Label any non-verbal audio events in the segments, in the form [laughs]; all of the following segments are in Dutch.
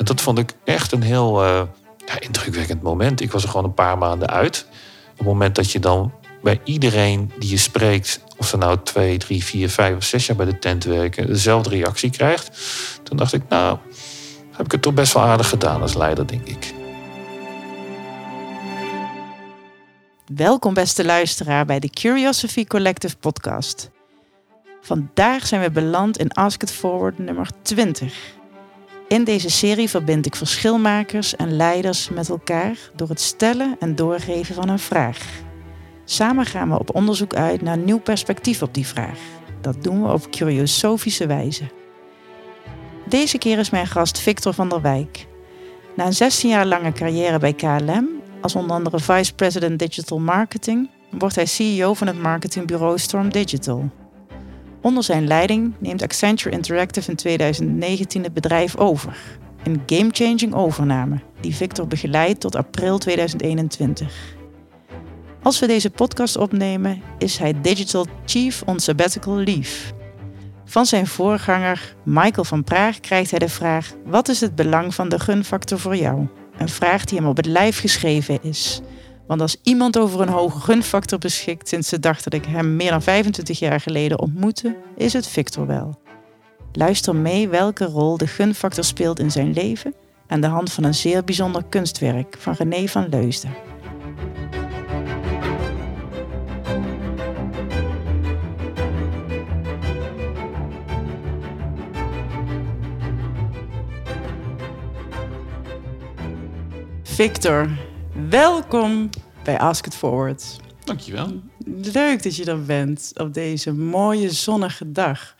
En dat vond ik echt een heel uh, ja, indrukwekkend moment. Ik was er gewoon een paar maanden uit. Op het moment dat je dan bij iedereen die je spreekt, of ze nou twee, drie, vier, vijf of zes jaar bij de tent werken, dezelfde reactie krijgt. Toen dacht ik, nou, heb ik het toch best wel aardig gedaan als leider, denk ik. Welkom beste luisteraar bij de Curiosity Collective podcast. Vandaag zijn we beland in Ask It Forward nummer 20. In deze serie verbind ik verschilmakers en leiders met elkaar door het stellen en doorgeven van een vraag. Samen gaan we op onderzoek uit naar nieuw perspectief op die vraag. Dat doen we op curiosofische wijze. Deze keer is mijn gast Victor van der Wijk. Na een 16 jaar lange carrière bij KLM, als onder andere Vice President Digital Marketing, wordt hij CEO van het marketingbureau Storm Digital. Onder zijn leiding neemt Accenture Interactive in 2019 het bedrijf over. Een game-changing overname die Victor begeleidt tot april 2021. Als we deze podcast opnemen, is hij Digital Chief on Sabbatical Leave. Van zijn voorganger Michael van Praag krijgt hij de vraag: Wat is het belang van de gunfactor voor jou? Een vraag die hem op het lijf geschreven is. Want als iemand over een hoge gunfactor beschikt sinds de dag dat ik hem meer dan 25 jaar geleden ontmoette, is het Victor wel. Luister mee welke rol de gunfactor speelt in zijn leven aan de hand van een zeer bijzonder kunstwerk van René van Leusden. Victor, welkom bij Ask It Forward. Dankjewel. Leuk dat je er bent op deze mooie zonnige dag.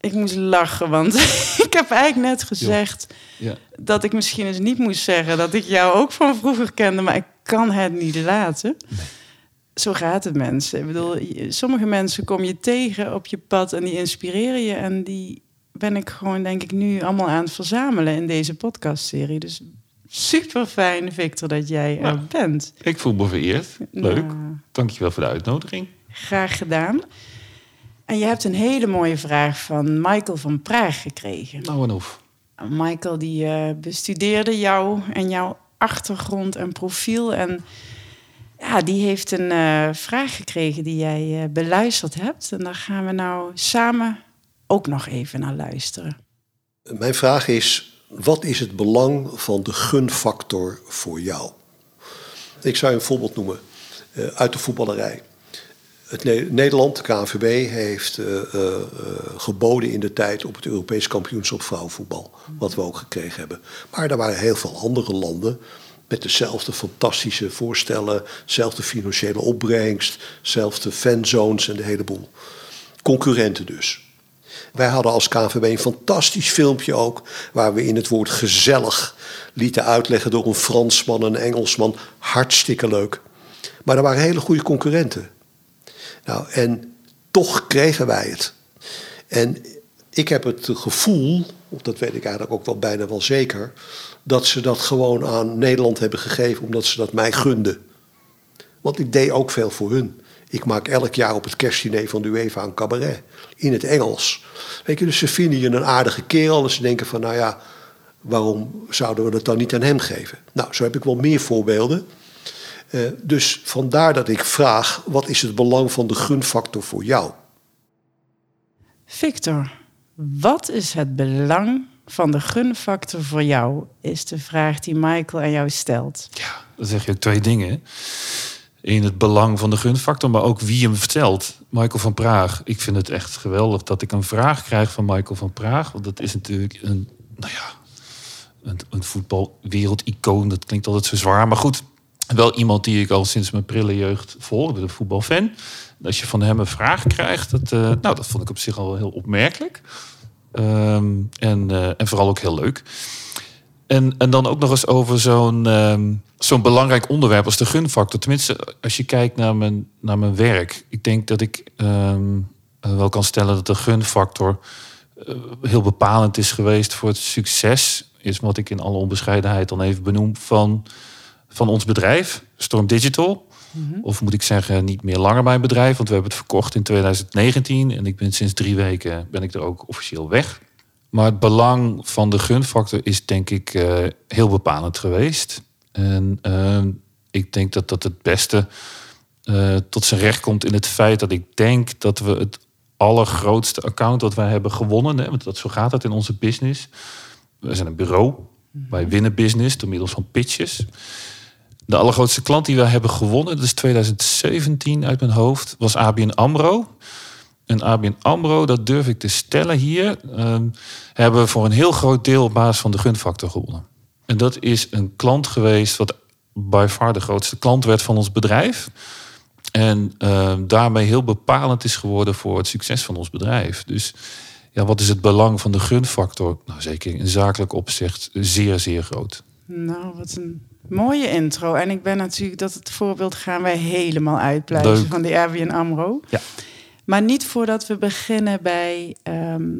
Ik moest lachen, want [laughs] ik heb eigenlijk net gezegd ja. dat ik misschien eens niet moest zeggen dat ik jou ook van vroeger kende, maar ik kan het niet laten. Zo gaat het mensen. Ik bedoel, sommige mensen kom je tegen op je pad en die inspireren je en die ben ik gewoon denk ik nu allemaal aan het verzamelen in deze podcastserie. Dus super fijn, Victor, dat jij er bent. Ik voel me vereerd. Leuk. Nou, Dankjewel voor de uitnodiging. Graag gedaan. En je hebt een hele mooie vraag van Michael van Praag gekregen. Nou en of. Michael die uh, bestudeerde jou en jouw achtergrond en profiel. En ja, die heeft een uh, vraag gekregen die jij uh, beluisterd hebt. En daar gaan we nou samen ook nog even naar luisteren. Mijn vraag is: wat is het belang van de gunfactor voor jou? Ik zou een voorbeeld noemen uh, uit de voetballerij. Het Nederland, de KNVB, heeft uh, uh, geboden in de tijd op het Europees kampioenschap vrouwenvoetbal. Wat we ook gekregen hebben. Maar er waren heel veel andere landen met dezelfde fantastische voorstellen, dezelfde financiële opbrengst, dezelfde fanzones en de hele boel. Concurrenten dus. Wij hadden als KNVB een fantastisch filmpje ook, waar we in het woord gezellig lieten uitleggen door een Fransman en een Engelsman. Hartstikke leuk. Maar er waren hele goede concurrenten. Nou, en toch kregen wij het. En ik heb het gevoel, of dat weet ik eigenlijk ook wel bijna wel zeker, dat ze dat gewoon aan Nederland hebben gegeven omdat ze dat mij gunden. Want ik deed ook veel voor hun. Ik maak elk jaar op het kerstdiner van de UEFA een cabaret. In het Engels. Weet je, dus ze vinden je een aardige kerel. En ze denken van, nou ja, waarom zouden we dat dan niet aan hem geven? Nou, zo heb ik wel meer voorbeelden. Uh, dus vandaar dat ik vraag, wat is het belang van de gunfactor voor jou? Victor, wat is het belang van de gunfactor voor jou? Is de vraag die Michael aan jou stelt. Ja, dan zeg je ook twee dingen in het belang van de gunfactor, maar ook wie hem vertelt. Michael van Praag. Ik vind het echt geweldig dat ik een vraag krijg van Michael van Praag. Want dat is natuurlijk een, nou ja, een, een voetbalwereldicoon. Dat klinkt altijd zo zwaar. Maar goed, wel iemand die ik al sinds mijn prille jeugd volg. Ben een voetbalfan. Als je van hem een vraag krijgt, dat, uh, nou, dat vond ik op zich al heel opmerkelijk. Um, en, uh, en vooral ook heel leuk. En, en dan ook nog eens over zo'n ehm, zo'n belangrijk onderwerp als de gunfactor. Tenminste, als je kijkt naar mijn, naar mijn werk. Ik denk dat ik ehm, wel kan stellen dat de gunfactor uh, heel bepalend is geweest voor het succes. Is wat ik in alle onbescheidenheid dan even benoem van, van ons bedrijf, Storm Digital. Mhm. Of moet ik zeggen, niet meer langer mijn bedrijf, want we hebben het verkocht in 2019 en ik ben sinds drie weken ben ik er ook officieel weg. Maar het belang van de gunfactor is denk ik eh, heel bepalend geweest. En ehm, ik denk dat dat het beste eh, tot zijn recht komt in het feit dat ik denk dat we het allergrootste account dat wij hebben gewonnen, hè, want dat, zo gaat het in onze business. We zijn een bureau, wij winnen business door middel van pitches. De allergrootste klant die wij hebben gewonnen, dat is 2017 uit mijn hoofd, was ABN AMRO. En ABN AMRO, dat durf ik te stellen hier, ehm, hebben we voor een heel groot deel op basis van de gunfactor gewonnen. En dat is een klant geweest wat by far de grootste klant werd van ons bedrijf. En ehm, daarmee heel bepalend is geworden voor het succes van ons bedrijf. Dus ja, wat is het belang van de gunfactor? Nou, zeker in zakelijk opzicht zeer, zeer groot. Nou, wat een mooie intro. En ik ben natuurlijk dat het voorbeeld gaan wij helemaal uitpluizen van die ABN AMRO. Ja. Maar niet voordat we beginnen bij ehm,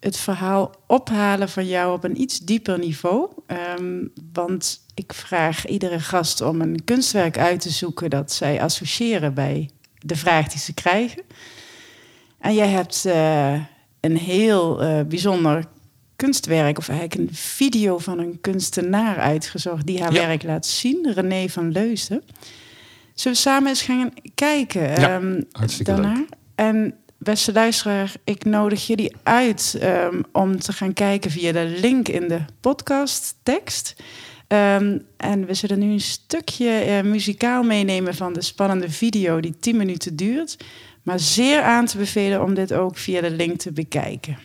het verhaal ophalen van jou op een iets dieper niveau. Ehm, want ik vraag iedere gast om een kunstwerk uit te zoeken dat zij associëren bij de vraag die ze krijgen. En jij hebt eh, een heel uh, bijzonder kunstwerk, of eigenlijk een video van een kunstenaar uitgezocht die haar werk laat zien, René van Leusden. Zullen we samen eens gaan kijken ja, um, daarna? En beste luisteraar, ik nodig jullie uit um, om te gaan kijken via de link in de podcasttekst. Um, en we zullen nu een stukje uh, muzikaal meenemen van de spannende video die 10 minuten duurt. Maar zeer aan te bevelen om dit ook via de link te bekijken.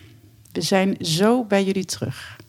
We zijn zo bij jullie terug.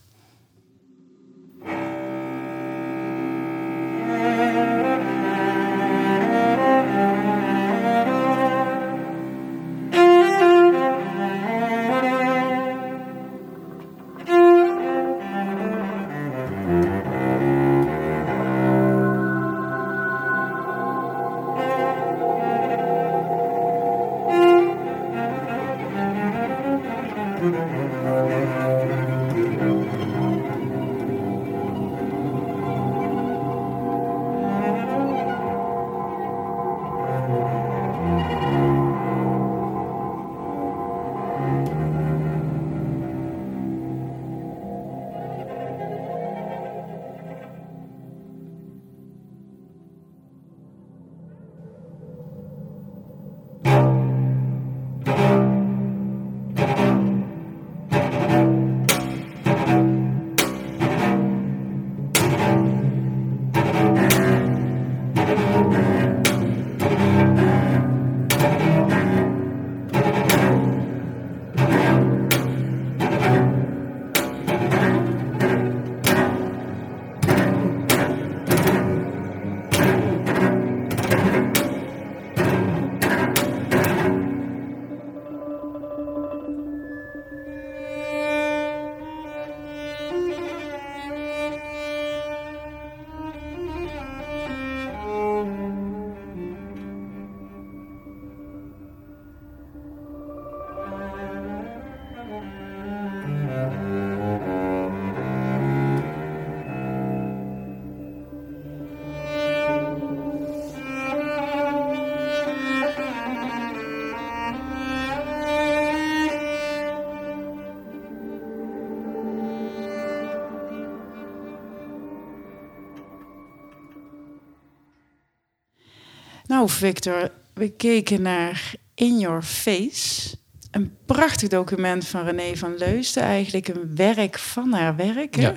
Nou, Victor, we keken naar In Your Face. Een prachtig document van René van Leusden. Eigenlijk een werk van haar werk. Ja,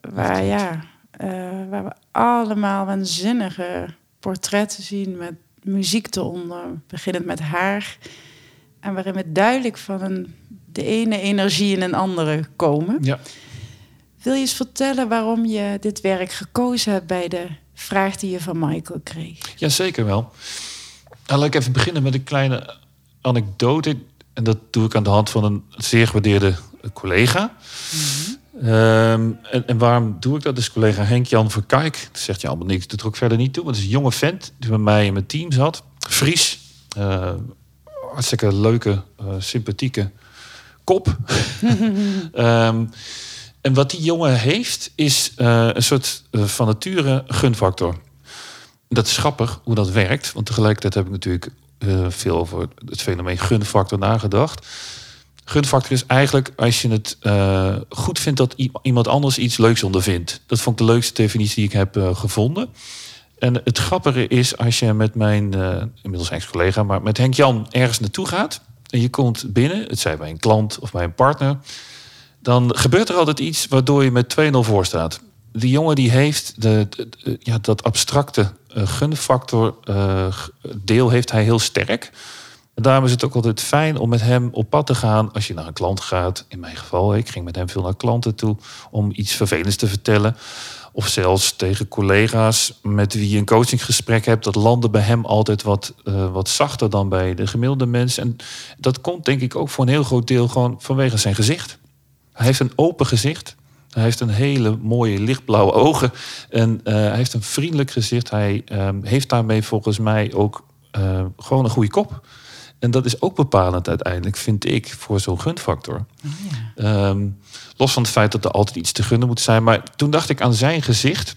waar, ja, uh, waar we allemaal waanzinnige portretten zien met muziek eronder. Beginnend met haar. En waarin we duidelijk van een, de ene energie in een andere komen. Ja. Wil je eens vertellen waarom je dit werk gekozen hebt bij de vraag die je van Michael kreeg. Ja, zeker wel. Nou, laat ik even beginnen met een kleine anekdote. En dat doe ik aan de hand van een zeer gewaardeerde collega. Mhm. Ehm, en, en, waarom doe ik dat? Dus collega Henk-Jan Verkijk. Dat zegt je allemaal niks. Dat doet ook verder niet toe. Want het is een jonge vent die bij mij in mijn team zat. Fries. Uh, hartstikke leuke, uh, sympathieke kop. um, [laughs] En wat die jongen heeft, is uh, een soort uh, van nature gunfactor. Dat is grappig hoe dat werkt. Want tegelijkertijd heb ik natuurlijk uh, veel over het fenomeen gunfactor nagedacht. gunfactor is eigenlijk als je het goed vindt dat iemand anders iets leuks ondervindt. Dat vond ik de leukste definitie die ik heb gevonden. En het grappige is als je met mijn, inmiddels ex-collega, maar met Henk Jan ergens naartoe gaat. En je komt binnen, het zij bij een klant of bij een partner. Dan gebeurt er altijd iets waardoor je met 2-0 voor staat. Die jongen die heeft de, ja, dat abstracte gunfactor deel heeft hij heel sterk. En daarom is het ook altijd fijn om met hem op pad te gaan als je naar een klant gaat. In mijn geval, ik ging met hem veel naar klanten toe om iets vervelends te vertellen. Of zelfs tegen collega's met wie je een coachinggesprek hebt. Dat landde bij hem altijd wat, uh, wat zachter dan bij de gemiddelde mens. En dat komt denk ik ook voor een heel groot deel gewoon vanwege zijn gezicht. Hij heeft een open gezicht. Hij heeft een hele mooie lichtblauwe ogen. En uh, hij heeft een vriendelijk gezicht. Hij uh, heeft daarmee volgens mij ook uh, gewoon een goede kop. En dat is ook bepalend uiteindelijk, vind ik, voor zo'n gunfactor. Oh, ja. Ehm, los van het feit dat er altijd iets te gunnen moet zijn. Maar toen dacht ik aan zijn gezicht.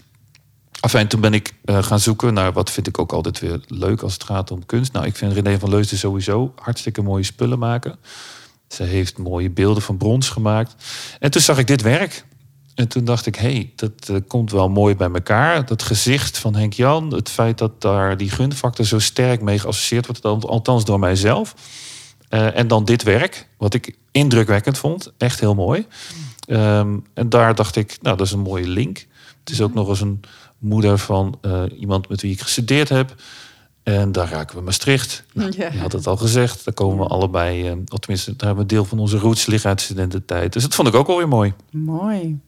Enfin, toen ben ik uh, gaan zoeken naar wat vind ik ook altijd weer leuk als het gaat om kunst. Nou, ik vind René van Leusden sowieso hartstikke mooie spullen maken. Ze heeft mooie beelden van brons gemaakt. En toen zag ik dit werk. En toen dacht ik, hé, hey, dat uh, komt wel mooi bij elkaar. Dat gezicht van Henk Jan, het feit dat daar die gunfactor zo sterk mee geassocieerd wordt, althans door mijzelf. Uh, en dan dit werk, wat ik indrukwekkend vond, echt heel mooi. Um, en daar dacht ik, nou, dat is een mooie link. Het is ook nog eens een moeder van uh, iemand met wie ik gestudeerd heb. En daar raken we Maastricht. Nou, ja. Je had het al gezegd. Daar komen we allebei, uh, of tenminste, daar hebben we deel van onze roots liggen uit studententijd. Dus dat vond ik ook alweer mooi. Mooi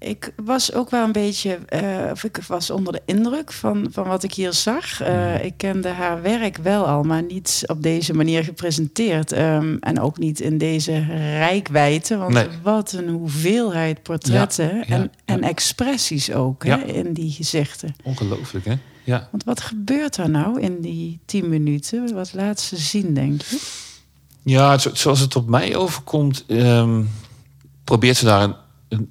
ik was ook wel een beetje, uh, of ik was onder de indruk van, van wat ik hier zag. Uh, ik kende haar werk wel al, maar niet op deze manier gepresenteerd. Um, en ook niet in deze rijkwijde. Want nee. wat een hoeveelheid portretten ja, ja, en, en expressies ook hè, in die gezichten. Ongelooflijk, hè? Ja. Want wat gebeurt er nou in die tien minuten? Wat laat ze zien, denk je? Ja, zoals het op mij overkomt, um, probeert ze daar een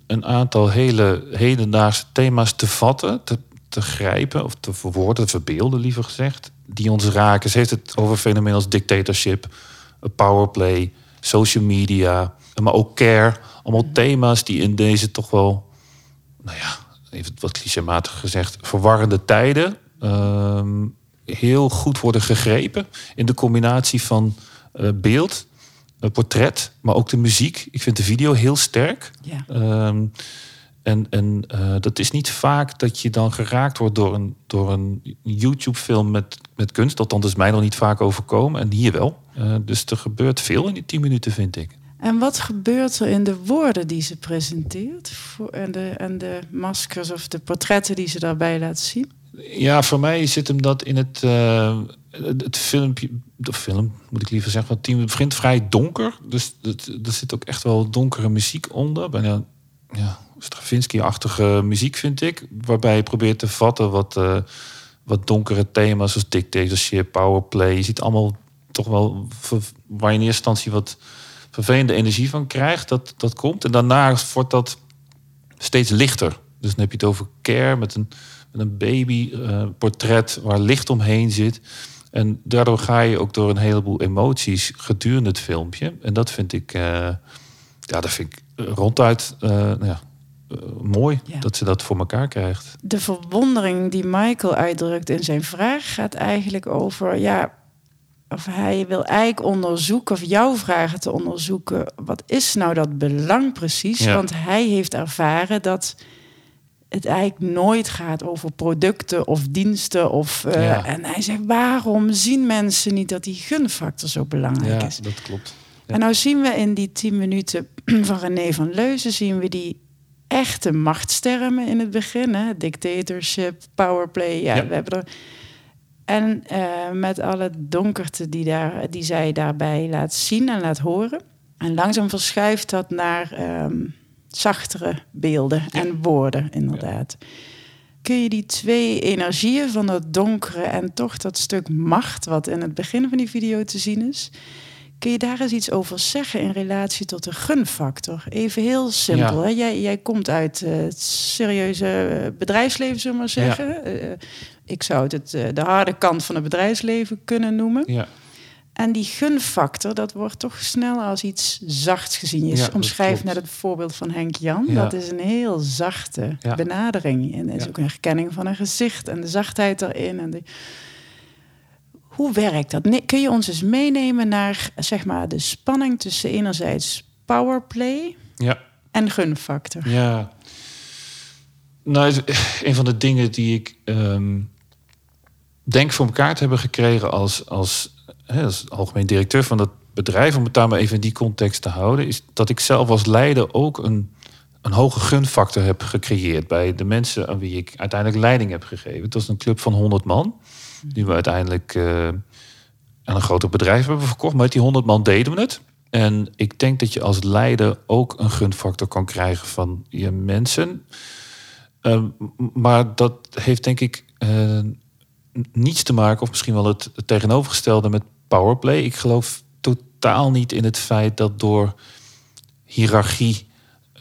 een, aantal hele hedendaagse thema's te vatten, te, te grijpen of te verwoorden, te verbeelden liever gezegd, die ons raken. Ze heeft het over fenomenen als dictatorship, powerplay, social media, maar ook care. Allemaal thema's die in deze toch wel, nou ja, even wat clichématig gezegd, verwarrende tijden uh, heel goed worden gegrepen in de combinatie van uh, beeld portret, maar ook de muziek. Ik vind de video heel sterk. Ja. Um, en en uh, dat is niet vaak dat je dan geraakt wordt door een, door een YouTube-film met, met kunst. Dat is mij nog niet vaak overkomen. En hier wel. Uh, dus er gebeurt veel in die tien minuten, vind ik. En wat gebeurt er in de woorden die ze presenteert? En, de, en de maskers of de portretten die ze daarbij laat zien? Ja, voor mij zit hem dat in het, uh, het filmpje, de film moet ik liever zeggen, want het team begint vrij donker. Dus er zit ook echt wel donkere muziek onder. Bijna ja, Stravinsky-achtige muziek vind ik. Waarbij je probeert te vatten wat, uh, wat donkere thema's zoals dictatorship, powerplay. Je ziet allemaal toch wel waar je in eerste instantie wat vervelende energie van krijgt. Dat, dat komt. En daarna wordt dat steeds lichter. Dus dan heb je het over care met een met een babyportret uh, waar licht omheen zit. En daardoor ga je ook door een heleboel emoties gedurende het filmpje. En dat vind ik, uh, ja, dat vind ik ronduit uh, nou ja, mooi ja. dat ze dat voor elkaar krijgt. De verwondering die Michael uitdrukt in zijn vraag gaat eigenlijk over, ja, of hij wil eigenlijk onderzoeken, of jouw vragen te onderzoeken, wat is nou dat belang precies? Ja. Want hij heeft ervaren dat het eigenlijk nooit gaat over producten of diensten. Of, uh, ja. En hij zegt, waarom zien mensen niet dat die gunfactor zo belangrijk ja, is? dat klopt. Ja. En nou zien we in die tien minuten [clears throat] van René van Leuzen... zien we die echte machtstermen in het begin. Hè? Dictatorship, powerplay, ja, we hebben er... En uh, met alle donkerte die, daar, die zij daarbij laat zien en laat horen. En langzaam verschuift dat naar... Um, zachtere beelden en woorden, inderdaad. Kun je die twee energieën van dat donkere en toch dat stuk macht, wat in het begin van die video te zien is, kun je daar eens iets over zeggen in relatie tot de gunfactor? Even heel simpel. Hè? Jij, jij komt uit uh, het serieuze eh, bedrijfsleven, zullen we maar zeggen. Ja. Uh, ik zou het, het uh, de harde kant van het bedrijfsleven kunnen noemen. Ja. En die gunfactor, dat wordt toch snel als iets zachts gezien. Je Ja, omschrijft net het voorbeeld van Henk Jan. Ja. Dat is een heel zachte Ja. benadering. En er is ook een herkenning van een gezicht en de zachtheid erin. En de... Hoe werkt dat? Nee, Kun je ons eens meenemen naar zeg maar, de spanning tussen enerzijds powerplay en gunfactor? Ja. Nou, een van de dingen die ik ehm, denk voor elkaar te hebben gekregen als, als, hè, als algemeen directeur van dat bedrijf, om het daar maar even in die context te houden, is dat ik zelf als leider ook een, een hoge gunfactor heb gecreëerd bij de mensen aan wie ik uiteindelijk leiding heb gegeven. Het was een club van 100 man, die we uiteindelijk eh, aan een groter bedrijf hebben verkocht. Maar met die 100 man deden we het. En ik denk dat je als leider ook een gunfactor kan krijgen van je mensen. Ehm, maar dat heeft denk ik eh, niets te maken, of misschien wel het, tegenovergestelde met powerplay. Ik geloof totaal niet in het feit dat door hiërarchie,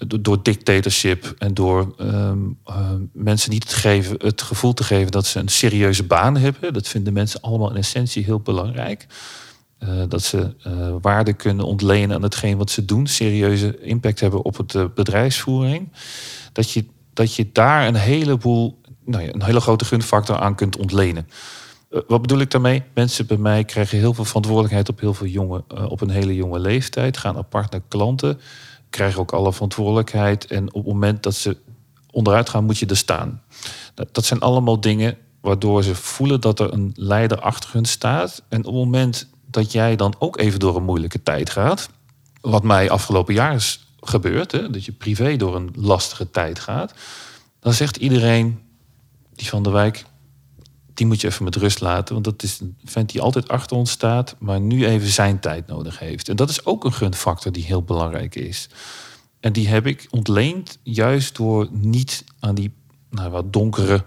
door, dictatorship en door ehm, ehm, mensen niet het, geven, het gevoel te geven dat ze een serieuze baan hebben. Dat vinden mensen allemaal in essentie heel belangrijk. Eh, dat ze eh, waarde kunnen ontlenen aan hetgeen wat ze doen, serieuze impact hebben op het eh, bedrijfsvoering. Dat je, dat je daar een heleboel, nou een hele grote gunfactor aan kunt ontlenen. Eh, wat bedoel ik daarmee? Mensen bij mij krijgen heel veel verantwoordelijkheid op heel veel jonge, eh, op een hele jonge leeftijd, gaan apart naar klanten, krijgen ook alle verantwoordelijkheid. En op het moment dat ze onderuit gaan, moet je er staan. Dat, dat zijn allemaal dingen waardoor ze voelen dat er een leider achter hun staat. En op het moment dat jij dan ook even door een moeilijke tijd gaat, wat mij afgelopen jaar is gebeurd, hè, dat je privé door een lastige tijd gaat, dan zegt iedereen, die van de wijk, die moet je even met rust laten. Want dat is een vent die altijd achter ons staat, maar nu even zijn tijd nodig heeft. En dat is ook een gunfactor die heel belangrijk is. En die heb ik ontleend juist door niet aan die nou, wat donkere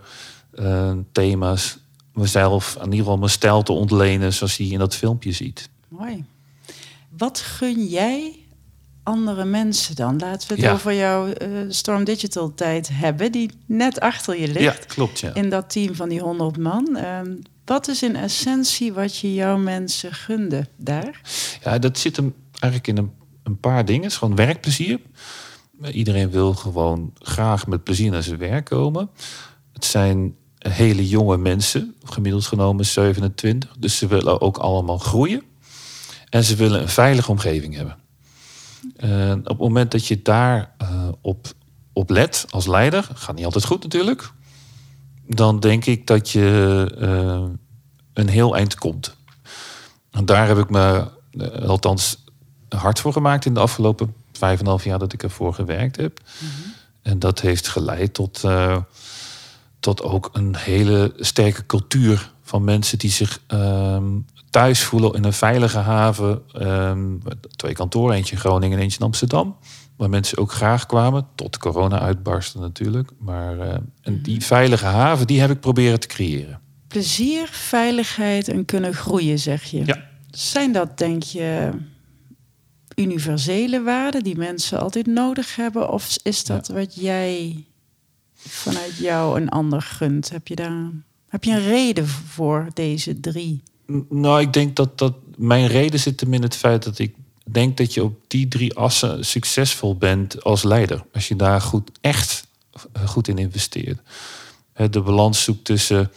eh, thema's mezelf, in ieder geval mijn stijl te ontlenen zoals je in dat filmpje ziet. Mooi. Wat gun jij andere mensen dan? Laten we het Ja. over jouw eh, Storm Digital tijd hebben, die net achter je ligt. Ja, klopt. Ja. In dat team van die 100 man. Ehm, wat is in essentie wat je jouw mensen gunde daar? Ja, dat zit hem eigenlijk in een, een paar dingen. Het is gewoon werkplezier. Iedereen wil gewoon graag met plezier naar zijn werk komen. Het zijn hele jonge mensen, gemiddeld genomen 27. Dus ze willen ook allemaal groeien. En ze willen een veilige omgeving hebben. En op het moment dat je daar eh, op, op let als leider, gaat niet altijd goed natuurlijk. Dan denk ik dat je eh, een heel eind komt. En daar heb ik me eh, althans hard voor gemaakt in de afgelopen vijf en een half jaar dat ik ervoor gewerkt heb. En dat heeft geleid tot, eh, tot ook een hele sterke cultuur van mensen die zich ehm, thuis voelen in een veilige haven. Ehm, twee kantoren, eentje in Groningen en eentje in Amsterdam. Waar mensen ook graag kwamen, tot corona uitbarstte natuurlijk. Maar eh, en die veilige haven, die heb ik proberen te creëren. Plezier, veiligheid en kunnen groeien, zeg je. Ja. Zijn dat, denk je, universele waarden die mensen altijd nodig hebben? Of is dat wat jij vanuit jou een ander gunt? Heb je daar heb je een reden voor deze drie? Nou, ik denk dat, dat mijn reden zit hem in het feit dat ik denk dat je op die drie assen succesvol bent als leider. Als je daar goed, echt eh, goed in investeert. De balans zoekt tussen,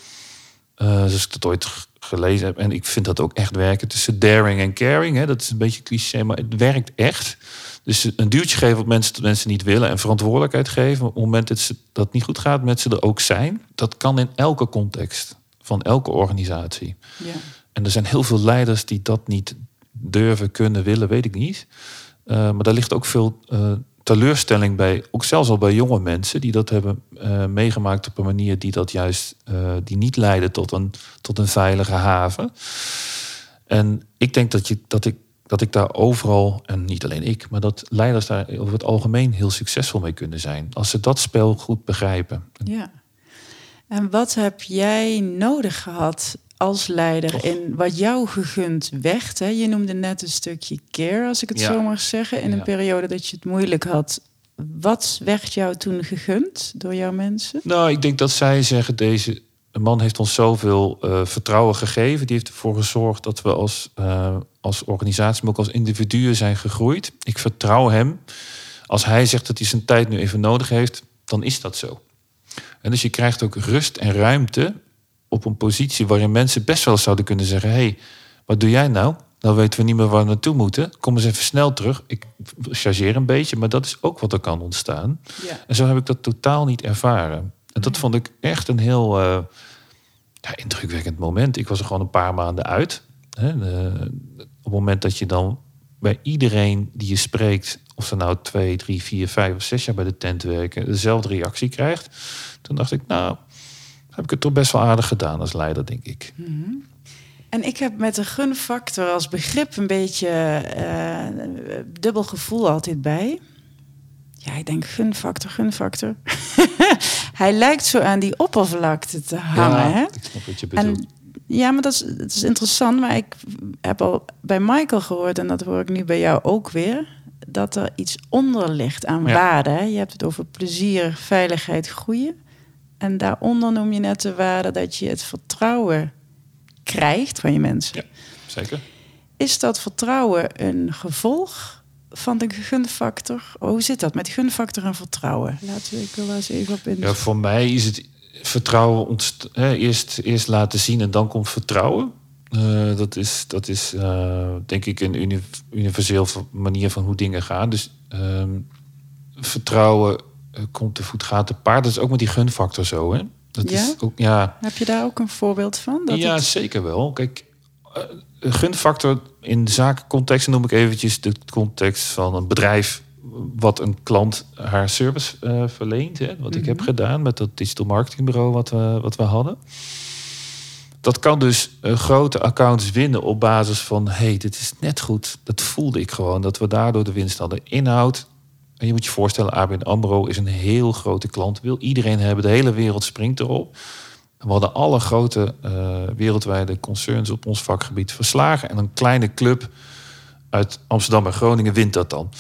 eh, zoals ik dat ooit gelezen heb, en ik vind dat ook echt werken, tussen daring en caring. Dat is een beetje cliché, maar het werkt echt. Dus een duwtje geven op mensen dat mensen niet willen en verantwoordelijkheid geven. Op het moment dat ze- dat niet goed gaat, met ze er ook zijn. Dat kan in elke context van elke organisatie. Ja. En er zijn heel veel leiders die dat niet durven, kunnen, willen, weet ik niet. Eh, maar daar ligt ook veel eh, teleurstelling bij, ook zelfs al bij jonge mensen die dat hebben eh, meegemaakt op een manier die dat juist die niet leiden tot een, tot een veilige haven. En ik denk dat, je, dat, ik, dat ik daar overal, en niet alleen ik, maar dat leiders daar over het algemeen heel succesvol mee kunnen zijn. Als ze dat spel goed begrijpen. Ja. En wat heb jij nodig gehad als leider Och. in wat jou gegund werd? Hè? Je noemde net een stukje care, als ik het Ja. zo mag zeggen, in een periode dat je het moeilijk had. Wat werd jou toen gegund door jouw mensen? Nou, ik denk dat zij zeggen deze man heeft ons zoveel uh, vertrouwen gegeven. Die heeft ervoor gezorgd dat we als, uh, als organisatie, maar ook als individuen zijn gegroeid. Ik vertrouw hem. Als hij zegt dat hij zijn tijd nu even nodig heeft, dan is dat zo. En dus je krijgt ook rust en ruimte op een positie waarin mensen best wel zouden kunnen zeggen: hé, hey, wat doe jij nou? Dan weten we niet meer waar we naartoe moeten. Kom eens even snel terug. Ik chargeer een beetje, maar dat is ook wat er kan ontstaan. Ja. En zo heb ik dat totaal niet ervaren. En dat vond ik echt een heel uh, ja, indrukwekkend moment. Ik was er gewoon een paar maanden uit. Hè. op het moment dat je dan bij iedereen die je spreekt, of ze nou twee, drie, vier, vijf of zes jaar bij de tent werken, dezelfde reactie krijgt. Toen dacht ik, nou, heb ik het toch best wel aardig gedaan als leider, denk ik. Mhm. En ik heb met de gunfactor als begrip een beetje uh, dubbel gevoel altijd bij. Ja, ik denk gunfactor, gunfactor. [laughs] Hij lijkt zo aan die oppervlakte te hangen. Ja, hè? ik snap wat je bedoelt. En, ja, maar dat is, dat is interessant. Maar ik heb al bij Michael gehoord, en dat hoor ik nu bij jou ook weer, dat er iets onder ligt aan waarde. Je hebt het over plezier, veiligheid, groeien. En daaronder noem je net de waarde dat je het vertrouwen krijgt van je mensen. Ja, zeker. Is dat vertrouwen een gevolg van de gunfactor? hoe zit dat met gunfactor en vertrouwen? Laten we ik wel eens even op in. Ja, voor mij is het vertrouwen ontst eerst, eerst laten zien en dan komt vertrouwen. Uh, dat is, dat is uh, denk ik een universeel manier van hoe dingen gaan. Dus uh, vertrouwen eh, komt te voet, gaat te paard. Dat is ook met die gunfactor zo, hè? Dat ja? Is ook, ja. Heb je daar ook een voorbeeld van? Dat ja, zeker wel. Kijk, uh, gunfactor in zakencontext noem ik eventjes de context van een bedrijf wat een klant haar service uh, verleent. Hè, wat ik heb mhm. gedaan met dat digital marketingbureau wat we, wat we hadden. Dat kan dus uh, grote accounts winnen op basis van... hey, dit is net goed. Dat voelde ik gewoon, dat we daardoor de winst hadden. Inhoud, je moet je voorstellen, ABN AMRO is een heel grote klant. Wil iedereen hebben, de hele wereld springt erop. We hadden alle grote uh, wereldwijde concerns op ons vakgebied verslagen. En een kleine club uit Amsterdam en Groningen wint dat dan.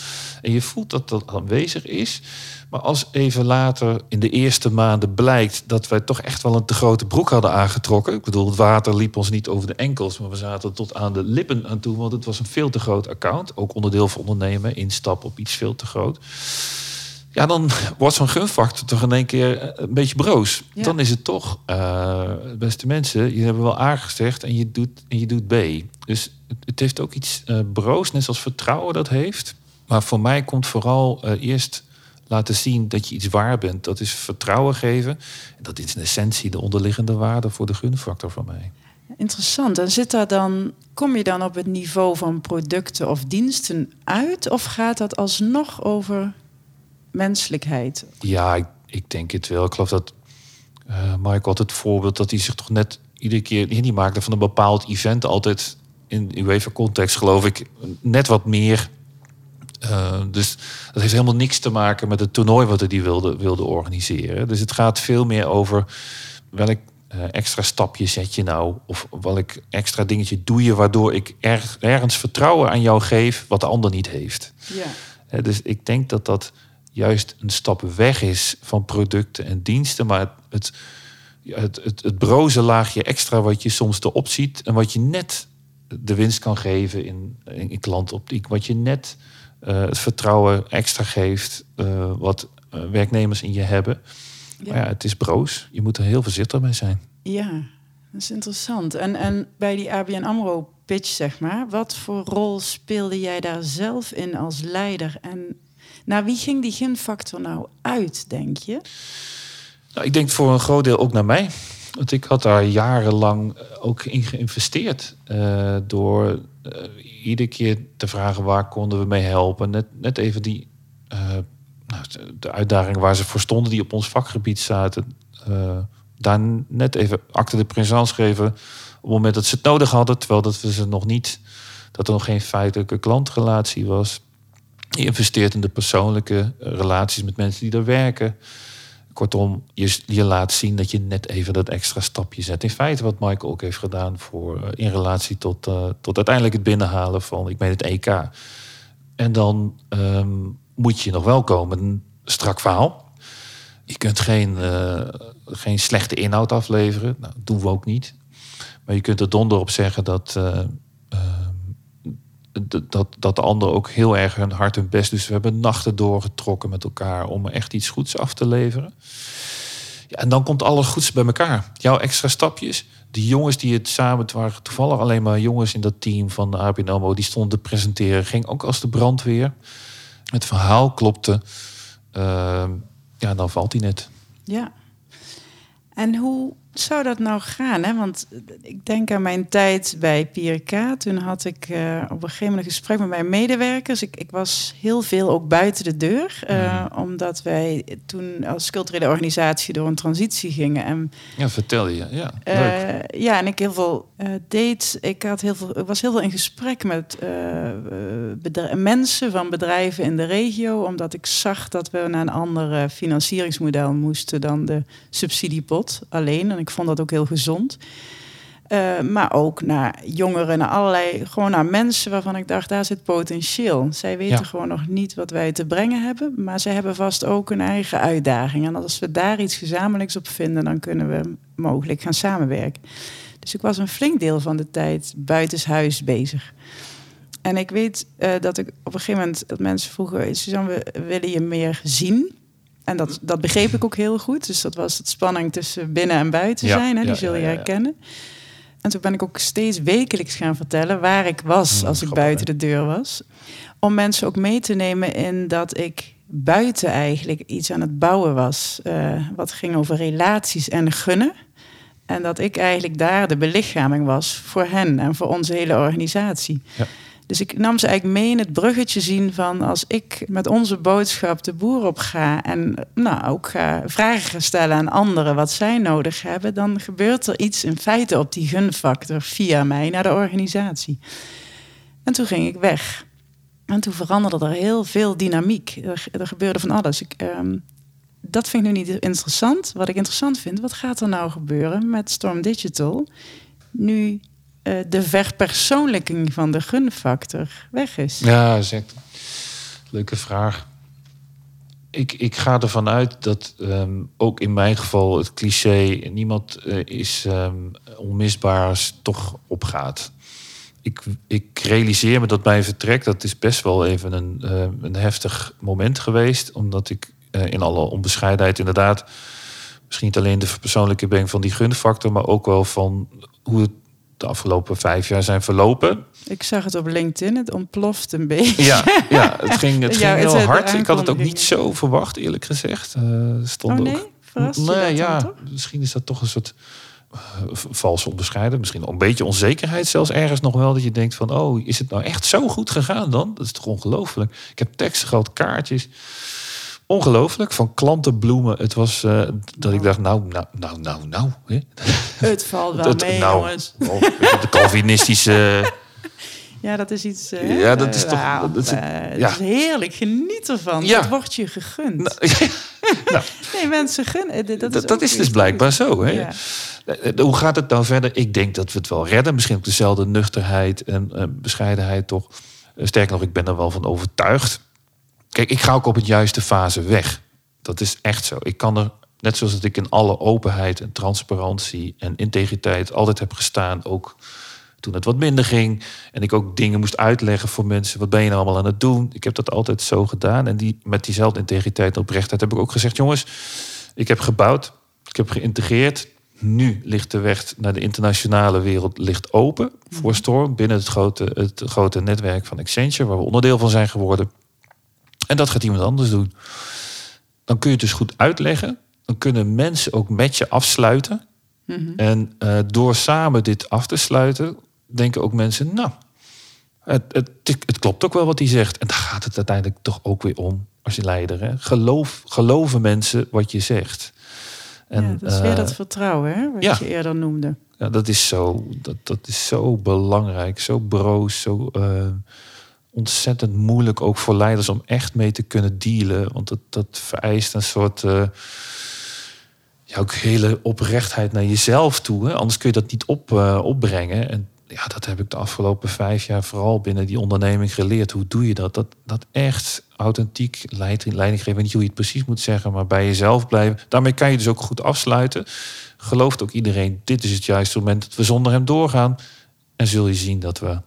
En je voelt dat dat aanwezig is. Maar als even later in de eerste maanden blijkt dat wij toch echt wel een te grote broek hadden aangetrokken. Ik bedoel, het water liep ons niet over de enkels, maar we zaten tot aan de lippen aan toe. Want het was een veel te groot account. Ook onderdeel van ondernemen, instappen op iets veel te groot. Ja, dan wordt zo'n gunfactor toch in één keer eh, een beetje broos. Dan is het toch, uh, beste mensen, je hebt wel A gezegd en je doet, en je doet B. Dus het, heeft ook iets uh, broos, net zoals vertrouwen dat heeft. Maar voor mij komt vooral uh, eerst laten zien dat je iets waar bent. Dat is vertrouwen geven. En dat is in essentie de onderliggende waarde voor de gunfactor van mij. Interessant. En zit daar dan, kom je dan op het niveau van producten of diensten uit? Of gaat dat alsnog over menselijkheid? Ja, ik, ik denk het wel. Ik geloof dat uh, Mike had het voorbeeld dat hij zich toch net iedere keer... Die maakte van een bepaald event altijd in UEFA-context, geloof ik, net wat meer uh, dus dat heeft helemaal niks te maken met het toernooi wat hij wilde, wilde organiseren. Dus het gaat veel meer over welk uh, extra stapje zet je nou? Of welk extra dingetje doe je waardoor ik er, ergens vertrouwen aan jou geef wat de ander niet heeft. Ja. Uh, dus ik denk dat dat juist een stap weg is van producten en diensten, maar het, het, het, het broze laagje extra wat je soms erop ziet en wat je net de winst kan geven in, in klantoptiek, wat je net uh, het vertrouwen extra geeft uh, wat uh, werknemers in je hebben. Ja. Maar ja, het is broos. Je moet er heel voorzichtig mee zijn. Ja, dat is interessant. En, en bij die ABN AMRO pitch, zeg maar, wat voor rol speelde jij daar zelf in als leider? En naar wie ging die gunfactor nou uit, denk je? Nou, ik denk voor een groot deel ook naar mij. Want ik had daar jarenlang ook in geïnvesteerd. Uh, door uh, iedere keer te vragen waar konden we mee helpen. Net, net even die nou, de uitdagingen waar ze voor stonden, die op ons vakgebied zaten. Daar net even acte de présence geven op het moment dat ze het nodig hadden. Terwijl dat we ze nog niet, dat er nog geen feitelijke klantrelatie was. Je investeert in de persoonlijke relaties met mensen die er werken. Kortom, je, laat zien dat je net even dat extra stapje zet. In feite wat Michael ook heeft gedaan voor, uh, in relatie tot, uh, tot uiteindelijk het binnenhalen van, ik meen het EK. En dan um, moet je nog wel komen, een strak verhaal. Je kunt geen, uh, geen slechte inhoud afleveren. Nou, dat doen we ook niet. Maar je kunt er donder op zeggen dat, dat, dat de ander ook heel erg hun hart hun best. Dus we hebben nachten doorgetrokken met elkaar om echt iets goeds af te leveren. Ja, en dan komt alles goeds bij elkaar. Jouw extra stapjes. Die jongens die het samen, het waren toevallig alleen maar jongens in dat team van de ABN die stonden te presenteren. Ging ook als de brandweer. Het verhaal klopte. Uh, ja, dan valt hij net. Ja. En hoe zou dat nou gaan? Hè? Want ik denk aan mijn tijd bij PRK. Toen had ik uh, op een gegeven moment een gesprek met mijn medewerkers. Ik, ik was heel veel ook buiten de deur. Uh, Omdat wij toen als culturele organisatie door een transitie gingen. En, ja, vertel je. Ja, uh, ja en ik heel veel deed. Ik, had heel veel, ik was heel veel in gesprek met mensen van bedrijven in de regio. Omdat ik zag dat we naar een ander financieringsmodel moesten dan de subsidiepot alleen. En ik vond dat ook heel gezond. Uh, maar ook naar jongeren, naar allerlei, gewoon naar mensen waarvan ik dacht, daar zit potentieel. Zij weten gewoon nog niet wat wij te brengen hebben, maar zij hebben vast ook een eigen uitdaging. En als we daar iets gezamenlijks op vinden, dan kunnen we mogelijk gaan samenwerken. Dus ik was een flink deel van de tijd buitenshuis bezig. En ik weet uh, dat ik op een gegeven moment dat mensen vroegen, Suzanne, we willen je meer zien. En dat, dat begreep ik ook heel goed. Dus dat was het spanning tussen binnen en buiten zijn. Hè? Die zul je herkennen. En toen ben ik ook steeds wekelijks gaan vertellen waar ik was hmm, als ik buiten de deur was. Om mensen ook mee te nemen in dat ik buiten eigenlijk iets aan het bouwen was. Uh, wat ging over relaties en gunnen. En dat ik eigenlijk daar de belichaming was voor hen en voor onze hele organisatie. Ja. Dus ik nam ze eigenlijk mee in het bruggetje zien van als ik met onze boodschap de boer op ga en nou ook ga vragen stellen aan anderen wat zij nodig hebben, dan gebeurt er iets in feite op die gunfactor via mij naar de organisatie. En toen ging ik weg. En toen veranderde er heel veel dynamiek. Er, gebeurde van alles. Ik, um, dat vind ik nu niet interessant. Wat ik interessant vind, wat gaat er nou gebeuren met Storm Digital? Nu uh, de verpersoonlijking van de gunfactor weg is? Ja, zeker. Leuke vraag. Ik, ik ga ervan uit dat um, ook in mijn geval het cliché... niemand uh, is um, onmisbaar toch opgaat. Ik, ik realiseer me dat bij vertrek... dat is best wel even een, uh, een heftig moment geweest. Omdat ik in alle onbescheidenheid inderdaad... misschien niet alleen de verpersoonlijke ben van die gunfactor... maar ook wel van hoe het de afgelopen vijf jaar zijn verlopen. Ik zag het op LinkedIn, het ontploft een beetje. Ja, ja het [laughs] ging, het ging heel hard. Ik had het ook niet zo verwacht, eerlijk gezegd. Uh, stond oh nee? Ook, nee, ja, misschien is dat toch een soort uh, valse onderscheiden. Misschien een beetje onzekerheid zelfs ergens nog wel. Dat je denkt van, oh, is het nou echt zo goed gegaan dan? Dat is toch ongelooflijk. Ik heb teksten gehad, kaartjes. Ongelooflijk, van klantenbloemen. Het was uh, dat ik dacht, nou, nou, nou, nou, nou. Hè? Het valt wel mee, nou, jongens. Oh, de Calvinistische... Ja, dat is iets. Uh, ja, dat is toch. Nou, dat is, uh, ja. is heerlijk. Geniet ervan. Ja. Dat wordt je gegund. Nou, [laughs] nou. nee, mensen gunnen. Dat is, dat, is dus blijkbaar zo. Hè? Ja. Hoe gaat het nou verder? Ik denk dat we het wel redden. Misschien ook dezelfde nuchterheid en bescheidenheid toch. Sterker nog, ik ben er wel van overtuigd. Kijk, ik ga ook op het juiste fase weg. Dat is echt zo. Ik kan er, net zoals dat ik in alle openheid en transparantie en integriteit altijd heb gestaan, ook toen het wat minder ging. En ik ook dingen moest uitleggen voor mensen. Wat ben je nou allemaal aan het doen? Ik heb dat altijd zo gedaan. En die, met diezelfde integriteit en oprechtheid heb ik ook gezegd... jongens, ik heb gebouwd, ik heb geïntegreerd. Nu ligt de weg naar de internationale wereld ligt open voor mhm. Storm... binnen het grote, het grote netwerk van Accenture... waar we onderdeel van zijn geworden... En dat gaat iemand anders doen. Dan kun je het dus goed uitleggen. Dan kunnen mensen ook met je afsluiten. Mhm. En uh, door samen dit af te sluiten, denken ook mensen, nou, het, het, het, klopt ook wel wat hij zegt. En daar gaat het uiteindelijk toch ook weer om als je leider. Hè? Geloof, geloven mensen wat je zegt. En, ja, dat is weer uh, dat vertrouwen, hè, wat ja, je eerder noemde. Ja, dat is zo, dat, dat is zo belangrijk, zo broos, zo. Uh, ontzettend moeilijk ook voor leiders om echt mee te kunnen dealen. Want dat, dat vereist een soort. Uh, ja, ook hele oprechtheid naar jezelf toe. Hè? Anders kun je dat niet op, uh, opbrengen. En ja, dat heb ik de afgelopen vijf jaar vooral binnen die onderneming geleerd. Hoe doe je dat? Dat, dat echt authentiek leiding, leiding geven. Niet hoe je het precies moet zeggen, maar bij jezelf blijven. Daarmee kan je dus ook goed afsluiten. Gelooft ook iedereen, dit is het juiste moment dat we zonder hem doorgaan. En zul je zien dat we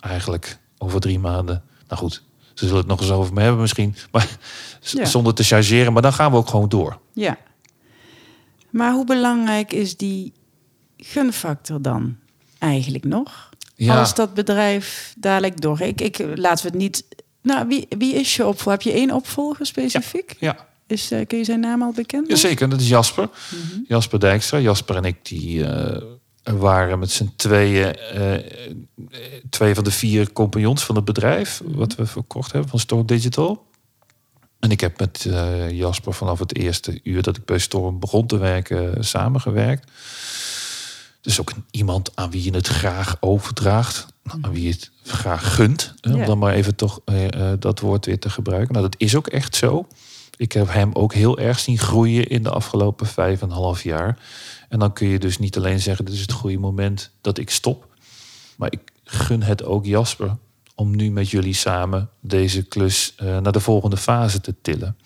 eigenlijk over drie maanden... Nou goed, ze zullen het nog eens over me hebben misschien. Maar Ja. zonder te chargeren. Maar dan gaan we ook gewoon door. Ja. Maar hoe belangrijk is die gunfactor dan eigenlijk nog? Ja. Als dat bedrijf dadelijk door... Ik, ik, laten we het niet... Nou, wie, wie is je opvolger? Heb je één opvolger specifiek? Ja, Is, eh, kun je zijn naam al bekend? ja zeker. Dat is Jasper. Mhm. Jasper Dijkstra. Jasper en ik die eh, waren met z'n tweeën... eh, twee van de vier compagnons van het bedrijf... wat we verkocht hebben van Storm Digital. En ik heb met eh, Jasper vanaf het eerste uur dat ik bij Storm begon te werken... samengewerkt. Dus ook iemand aan wie je het graag overdraagt. Aan wie je het graag gunt. hè, Om Ja. dan maar even toch eh, eh, dat woord weer te gebruiken. Nou, dat is ook echt zo. Ik heb hem ook heel erg zien groeien in de afgelopen vijf en half jaar. En dan kun je dus niet alleen zeggen, dit is het goede moment dat ik stop. Maar ik gun het ook Jasper om nu met jullie samen deze klus eh, naar de volgende fase te tillen.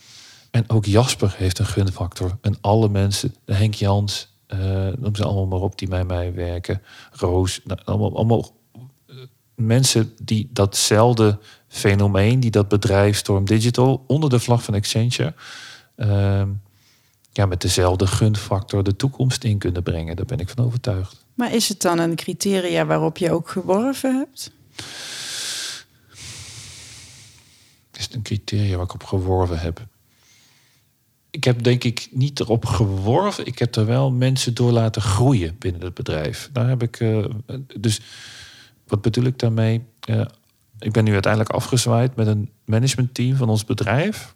En ook Jasper heeft een gunfactor. En alle mensen, Henk Jans, eh noem ze allemaal maar op die bij mij werken. Roos, nou, allemaal, allemaal eh, mensen die datzelfde fenomeen, die dat bedrijf Storm Digital onder de vlag van Accenture, ehm, ja, met dezelfde gunfactor de toekomst in kunnen brengen. Daar ben ik van overtuigd. Maar is het dan een criteria waarop je ook geworven hebt? Is het een criteria waar ik op geworven heb? Ik heb denk ik niet erop geworven. Ik heb er wel mensen door laten groeien binnen het bedrijf. Daar heb ik. eh, dus wat bedoel ik daarmee? Eh, ik ben nu uiteindelijk afgezwaaid met een managementteam van ons bedrijf.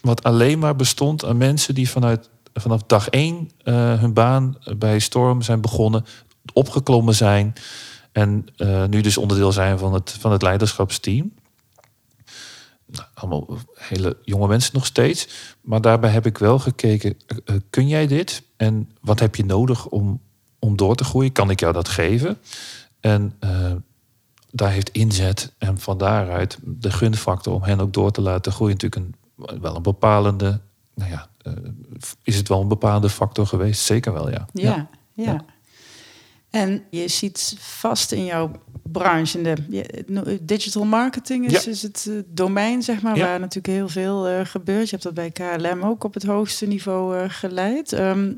Wat alleen maar bestond aan mensen die vanuit, vanaf dag één eh, hun baan bij Storm zijn begonnen, opgeklommen zijn. En eh, nu dus onderdeel zijn van het, van het leiderschapsteam. Nou, allemaal hele jonge mensen nog steeds. Maar daarbij heb ik wel gekeken, eh, kun jij dit? En wat heb je nodig om, om door te groeien? Kan ik jou dat geven? En daar heeft inzet en van daaruit de gunfactor om hen ook door te laten groeien natuurlijk een, wel een bepalende, nou ja, eh, is het wel een bepaalde factor geweest? Zeker wel, ja. Ja, ja. Ja. En je ziet vast in jouw branche, in de digital marketing is, Ja. is het eh, domein, zeg maar, Ja. waar natuurlijk heel veel eh, gebeurt. Je hebt dat bij KLM ook op het hoogste niveau eh, geleid. Ehm,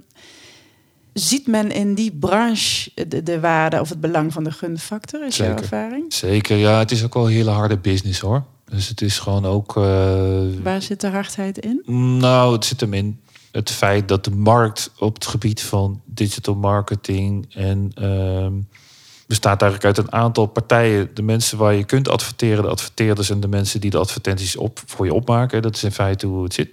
ziet men in die branche de, de waarde of het belang van de gunfactor? Is jouw Zeker. ervaring? Zeker, ja. Het is ook wel een hele harde business hoor. Dus het is gewoon ook. eh, Waar zit de hardheid in? Nou, het zit hem in het feit dat de markt op het gebied van digital marketing en ehm, bestaat eigenlijk uit een aantal partijen. De mensen waar je kunt adverteren, de adverteerders en de mensen die de advertenties op, voor je opmaken. Dat is in feite hoe het zit.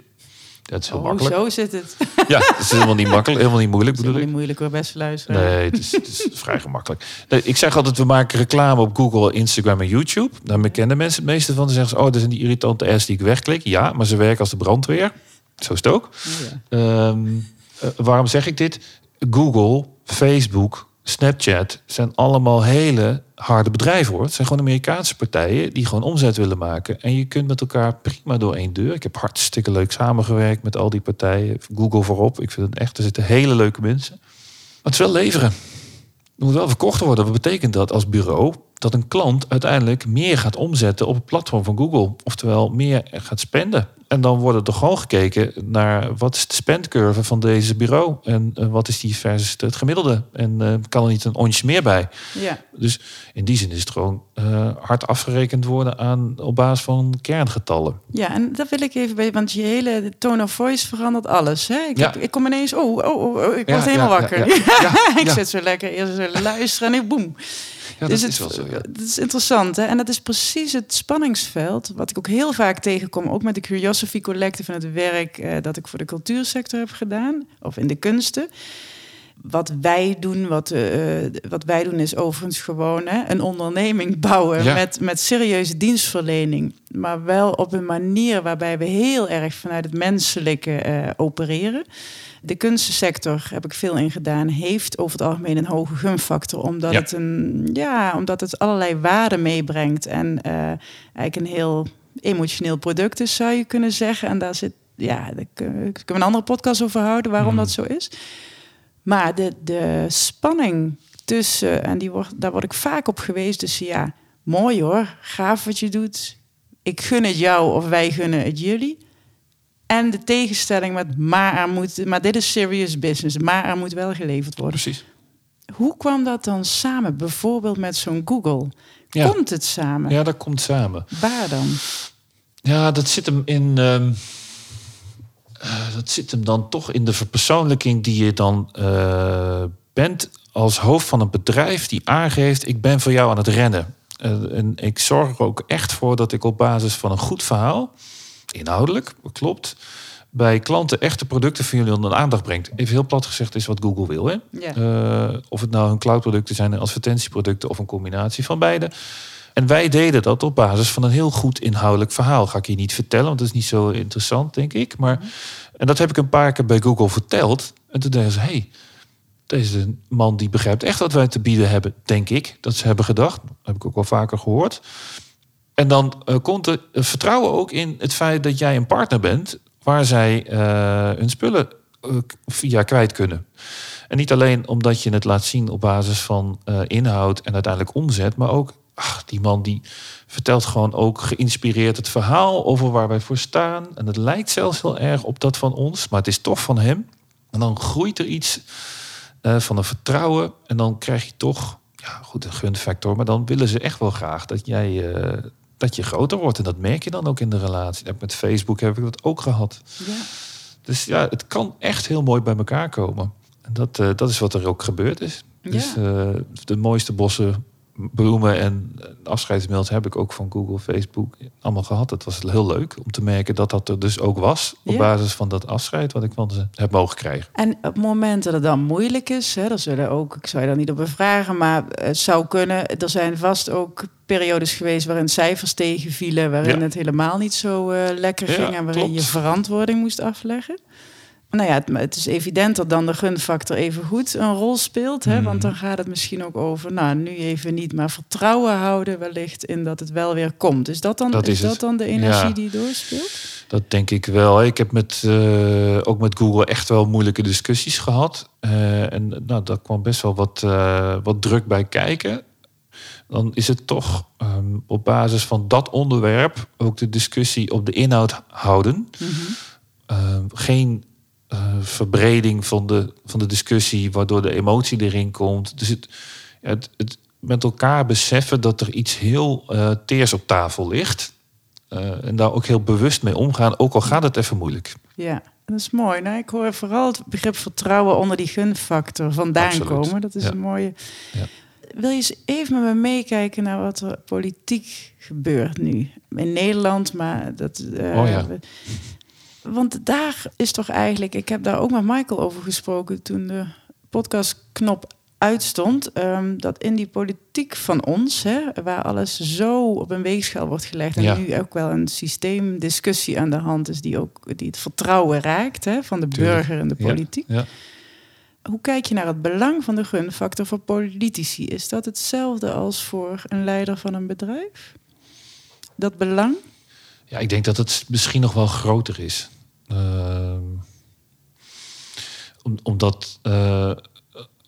Dat is heel Oh, makkelijk. zo zit het. [laughs] Ja, dat is helemaal niet makkelijk, helemaal niet moeilijk bedoel niet ik. moeilijk hoor, best luisteren. Nee, het is, het is [laughs] vrij gemakkelijk. Nee, ik zeg altijd, we maken reclame op Google, Instagram en YouTube. Daar kennen mensen het meeste van. Dan zeggen ze, oh, dat zijn die irritante ads die ik wegklik. Ja, maar ze werken als de brandweer. Zo is het ook. Oh, ja. Ehm, eh, waarom zeg ik dit? Google, Facebook, Snapchat zijn allemaal hele harde bedrijven hoor. Het zijn gewoon Amerikaanse partijen die gewoon omzet willen maken. En je kunt met elkaar prima door één deur. Ik heb hartstikke leuk samengewerkt met al die partijen. Google voorop. Ik vind het echt, er zitten hele leuke mensen. Maar het is wel leveren. Er moet wel verkocht worden. Wat betekent dat als bureau? Dat een klant uiteindelijk meer gaat omzetten op het platform van Google. Oftewel meer gaat spenden. En dan wordt er gewoon gekeken naar wat is de spendcurve van deze bureau. En eh, wat is die versus het gemiddelde. En eh, kan er niet een onsje meer bij. ja. Dus in die zin is het gewoon eh, hard afgerekend worden aan, op basis van kerngetallen. Ja, en dat wil ik even bij, want je hele tone of voice verandert alles. Hè? Ik, Ja. heb- ik kom ineens, oh, oh, oh, oh, ik Ja, word helemaal wakker. [laughs] ik zit zo lekker eerst zo luisteren en ik boem. Ja, Dus dat het, is wel zo. Ja. Dat is interessant. Hè? En dat is precies het spanningsveld wat ik ook heel vaak tegenkom. Ook met de Curiosity Collective en het werk eh, dat ik voor de cultuursector heb gedaan. Of in de kunsten. Wat wij doen, wat, eh, wat wij doen is overigens gewoon hè, een onderneming bouwen Ja. met, met serieuze dienstverlening. Maar wel op een manier waarbij we heel erg vanuit het menselijke eh, opereren. De kunstensector heb ik veel in gedaan, heeft over het algemeen een hoge gunfactor, omdat, Ja. het, een, ja, omdat het allerlei waarden meebrengt en eh, eigenlijk een heel emotioneel product is, zou je kunnen zeggen. En daar zit, ja, daar kunnen we een andere podcast over houden waarom Mhm. dat zo is. Maar de, de spanning tussen, en die wordt, daar word ik vaak op geweest. Dus ja, mooi hoor, gaaf wat je doet. Ik gun het jou of wij gunnen het jullie. En de tegenstelling met maar er moet, maar dit is serious business, maar er moet wel geleverd worden. Precies. Hoe kwam dat dan samen? Bijvoorbeeld met zo'n Google. Ja. Komt het samen? Ja, dat komt samen. Waar dan? Ja, dat zit hem in. ehm, eh, dat zit hem dan toch in de verpersoonlijking die je dan eh, bent als hoofd van een bedrijf die aangeeft: ik ben voor jou aan het rennen. Eh, en ik zorg er ook echt voor dat ik op basis van een goed verhaal, inhoudelijk, klopt, bij klanten echte producten van jullie onder de aandacht brengt. Even heel plat gezegd is wat Google wil. Hè? Ja. Of het nou hun cloudproducten zijn, advertentieproducten of een combinatie van beide. En wij deden dat op basis van een heel goed inhoudelijk verhaal. Ga ik je niet vertellen, want dat is niet zo interessant, denk ik. Maar, en dat heb ik een paar keer bij Google verteld. En toen dachten ze, hey, deze man die begrijpt echt wat wij te bieden hebben, denk ik. Dat ze hebben gedacht. Dat heb ik ook wel vaker gehoord. En dan eh, komt er vertrouwen ook in het feit dat jij een partner bent... waar zij eh, hun spullen eh, via kwijt kunnen. En niet alleen omdat je het laat zien op basis van inhoud en uiteindelijk omzet, maar ook ach, die man die vertelt gewoon ook geïnspireerd het verhaal over waar wij voor staan. En het lijkt zelfs heel erg op dat van ons, maar het is toch van hem. En dan groeit er iets eh, van een vertrouwen en dan krijg je toch, ja goed, een gunfactor, maar dan willen ze echt wel graag dat jij. eh, dat je groter wordt. En dat merk je dan ook in de relatie. Met Facebook heb ik dat ook gehad. Ja. Dus ja, het kan echt heel mooi bij elkaar komen. En dat, eh, dat is wat er ook gebeurd is. Dus de mooiste bossen, bloemen en eh, afscheidsmails heb ik ook van Google, Facebook allemaal gehad. Het was heel leuk om te merken dat dat er dus ook was. Op Ja. basis van dat afscheid wat ik van ze heb mogen krijgen. En op momenten dat het dan moeilijk is, hè, dat zullen ook, ik zou je daar niet op bevragen, maar het zou kunnen. Er zijn vast ook periodes geweest waarin cijfers tegenvielen, waarin Ja. het helemaal niet zo eh, lekker Ja, ging en waarin klopt. je verantwoording moest afleggen. Nou ja, het, het is evident dat dan de gunfactor even goed een rol speelt. Hè? Mhm. Want dan gaat het misschien ook over, nou, nu even niet, maar vertrouwen houden wellicht in dat het wel weer komt. Is dat dan, Dat is dat dan de energie Ja. die doorspeelt? Dat denk ik wel. Ik heb met, eh, ook met Google echt wel moeilijke discussies gehad. Eh, en nou, daar kwam best wel wat, eh, wat druk bij kijken. Dan is het toch ehm, op basis van dat onderwerp ook de discussie op de inhoud houden. Ehm, geen eh, verbreding van de, van de discussie, waardoor de emotie erin komt. Dus het, het, het met elkaar beseffen dat er iets heel eh, teers op tafel ligt. Eh, en daar ook heel bewust mee omgaan, ook al gaat het even moeilijk. Ja, dat is mooi. Nou, ik hoor vooral het begrip vertrouwen onder die gunfactor vandaan Absoluut. komen. Dat is Ja. een mooie. Ja. Wil je eens even met me meekijken naar wat er politiek gebeurt nu? In Nederland, maar dat. eh, Oh ja. Want daar is toch eigenlijk, ik heb daar ook met Michael over gesproken toen de podcastknop uitstond, ehm, dat in die politiek van ons, hè, waar alles zo op een weegschaal wordt gelegd en Ja. nu ook wel een systeemdiscussie aan de hand is die ook die het vertrouwen raakt hè, van de Tuurlijk. burger in de Ja. politiek. Ja. Hoe kijk je naar het belang van de gunfactor voor politici? Is dat hetzelfde als voor een leider van een bedrijf? Dat belang? Ja, ik denk dat het misschien nog wel groter is. Ehm, om, omdat, eh,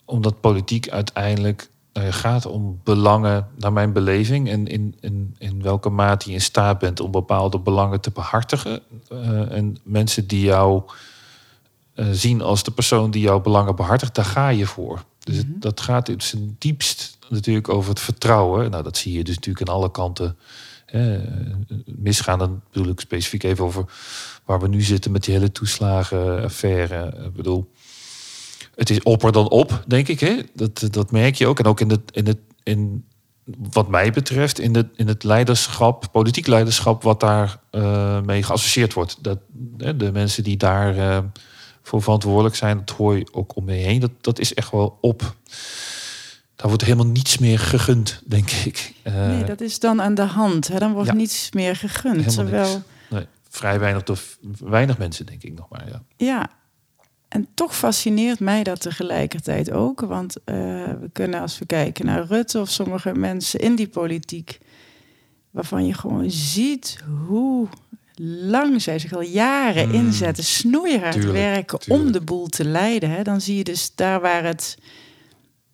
omdat politiek uiteindelijk eh, gaat om belangen, naar mijn beleving, en in, in, in welke mate je in staat bent om bepaalde belangen te behartigen. Eh, en mensen die jou zien als de persoon die jouw belangen behartigt, daar ga je voor. Dus het- dat gaat in zijn diepst natuurlijk over het vertrouwen. Nou, dat zie je dus natuurlijk aan alle kanten eh, misgaan. Dan bedoel ik specifiek even over waar we nu zitten met die hele toeslagenaffaire. Ik bedoel, het is opper dan op, denk ik. Hè? Dat, dat merk je ook. En ook in het, in het, in, wat mij betreft, in, het in het leiderschap, politiek leiderschap, wat daar eh, mee geassocieerd wordt. Dat, hè, de mensen die daar eh, voor verantwoordelijk zijn, dat hoor je ook om me heen. Dat, dat is echt wel op. Daar wordt helemaal niets meer gegund, denk ik. Eh, Nee, dat is dan aan de hand. Hè? Dan wordt ja. niets meer gegund. Terwijl, niks. Vrij weinig door weinig mensen, denk ik nog maar. Ja. ja. En toch fascineert mij dat tegelijkertijd ook. Want eh, we kunnen, als we kijken naar Rutte of sommige mensen in die politiek, waarvan je gewoon ziet hoe lang zij zich al jaren Mm. inzetten, snoeihard Tuurlijk, werken om de boel te leiden. Hè. Dan zie je dus daar waar het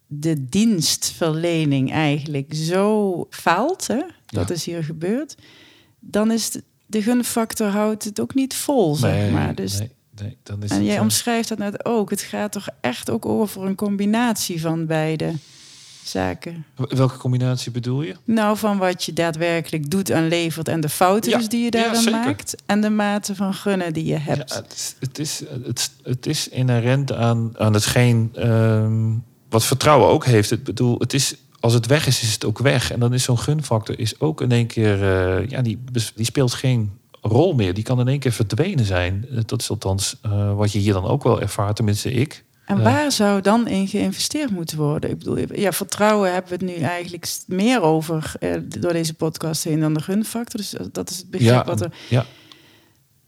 de dienstverlening eigenlijk zo faalt, hè, dat Ja. is hier gebeurd, dan is de, de gunfactor houdt het ook niet vol, zeg Nee, maar. Dus, nee, nee, dan is en het, jij omschrijft dat net ook. Het gaat toch echt ook over een combinatie van beide zaken. Welke combinatie bedoel je? Nou, van wat je daadwerkelijk doet en levert en de fouten Ja, die je ja, daarin maakt. En de mate van gunnen die je hebt. Ja, het, is, het, is, het, het is inherent aan, aan hetgeen ehm, wat vertrouwen ook heeft. Ik bedoel, het is, als het weg is, is het ook weg. En dan is zo'n gunfactor is ook in één keer... eh, ja, die, die speelt geen rol meer. Die kan in één keer verdwenen zijn. Eh, Dat is althans eh, wat je hier dan ook wel ervaart, tenminste ik. En waar zou dan in geïnvesteerd moeten worden? Ik bedoel, ja, vertrouwen hebben we het nu eigenlijk meer over door deze podcast heen dan de gunfactor. Dus dat is het begrip Ja, wat er. ja.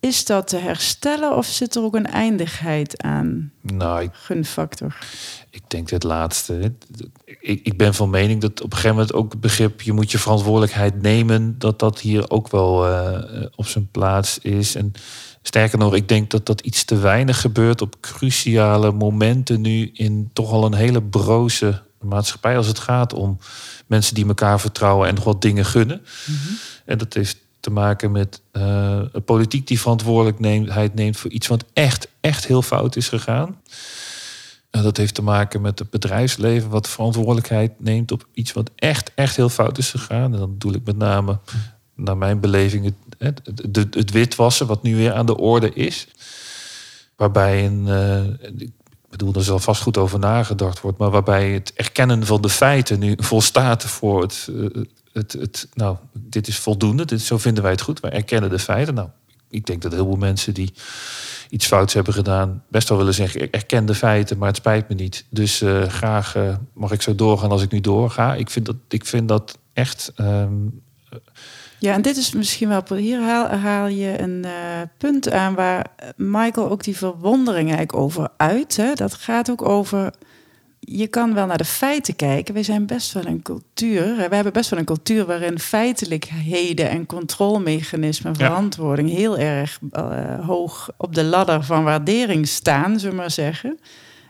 Is dat te herstellen of zit er ook een eindigheid aan Nou, ik gunfactor? Ik denk het laatste. Ik, ik ben van mening dat op een gegeven moment ook het begrip... je moet je verantwoordelijkheid nemen... dat dat hier ook wel eh, op zijn plaats is. En sterker nog, ik denk dat dat iets te weinig gebeurt... op cruciale momenten nu in toch al een hele broze maatschappij... als het gaat om mensen die elkaar vertrouwen en nog wat dingen gunnen. En dat heeft te maken met eh, een politiek die verantwoordelijkheid neemt... voor iets wat echt, echt heel fout is gegaan. En dat heeft te maken met het bedrijfsleven wat verantwoordelijkheid neemt op iets wat echt, echt heel fout is gegaan. En dan bedoel ik met name, naar mijn beleving, het, het, het, witwassen wat nu weer aan de orde is. Waarbij een, eh, ik bedoel, er zal vast goed over nagedacht wordt, maar waarbij het erkennen van de feiten nu [laughs] volstaat voor het, eh, het, het nou, dit is voldoende, dit, zo vinden wij het goed, wij erkennen de feiten. Nou, ik denk dat heel veel mensen die iets fouts hebben gedaan, best wel willen zeggen: ik erken de feiten, maar het spijt me niet. Dus eh, graag eh, mag ik zo doorgaan als ik nu doorga. Ik vind dat, ik vind dat echt. ehm, Ja, en dit is misschien wel. Hier haal, je een eh, punt aan waar Michael ook die verwondering eigenlijk over uit. Hè? Dat gaat ook over. Je kan wel naar de feiten kijken. We zijn best wel een cultuur. We hebben best wel een cultuur waarin feitelijkheden en controlemechanismen, Ja. verantwoording heel erg eh, hoog op de ladder van waardering staan, zullen we maar zeggen.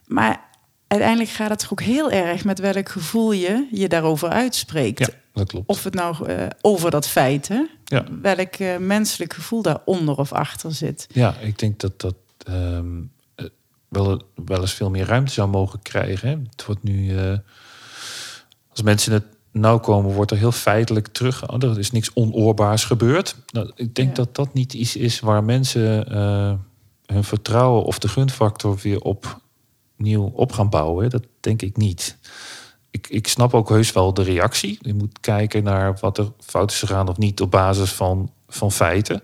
Maar uiteindelijk gaat het ook heel erg met welk gevoel je je daarover uitspreekt. ja, dat klopt. Of het nou eh, over dat feit, hè? Ja. welk eh, menselijk gevoel daaronder of achter zit. Ja, ik denk dat dat ehm, eh, wel, wel eens veel meer ruimte zou mogen krijgen. Hè. Het wordt nu, eh, als mensen het nauw komen, wordt er heel feitelijk terug. Oh, er is niks onoorbaars gebeurd. Nou, ik denk Ja. dat dat niet iets is waar mensen eh, hun vertrouwen of de gunfactor weer opnieuw op gaan bouwen. Dat denk ik niet. Ik, ik snap ook heus wel de reactie. Je moet kijken naar wat er fout is gegaan of niet op basis van, van feiten.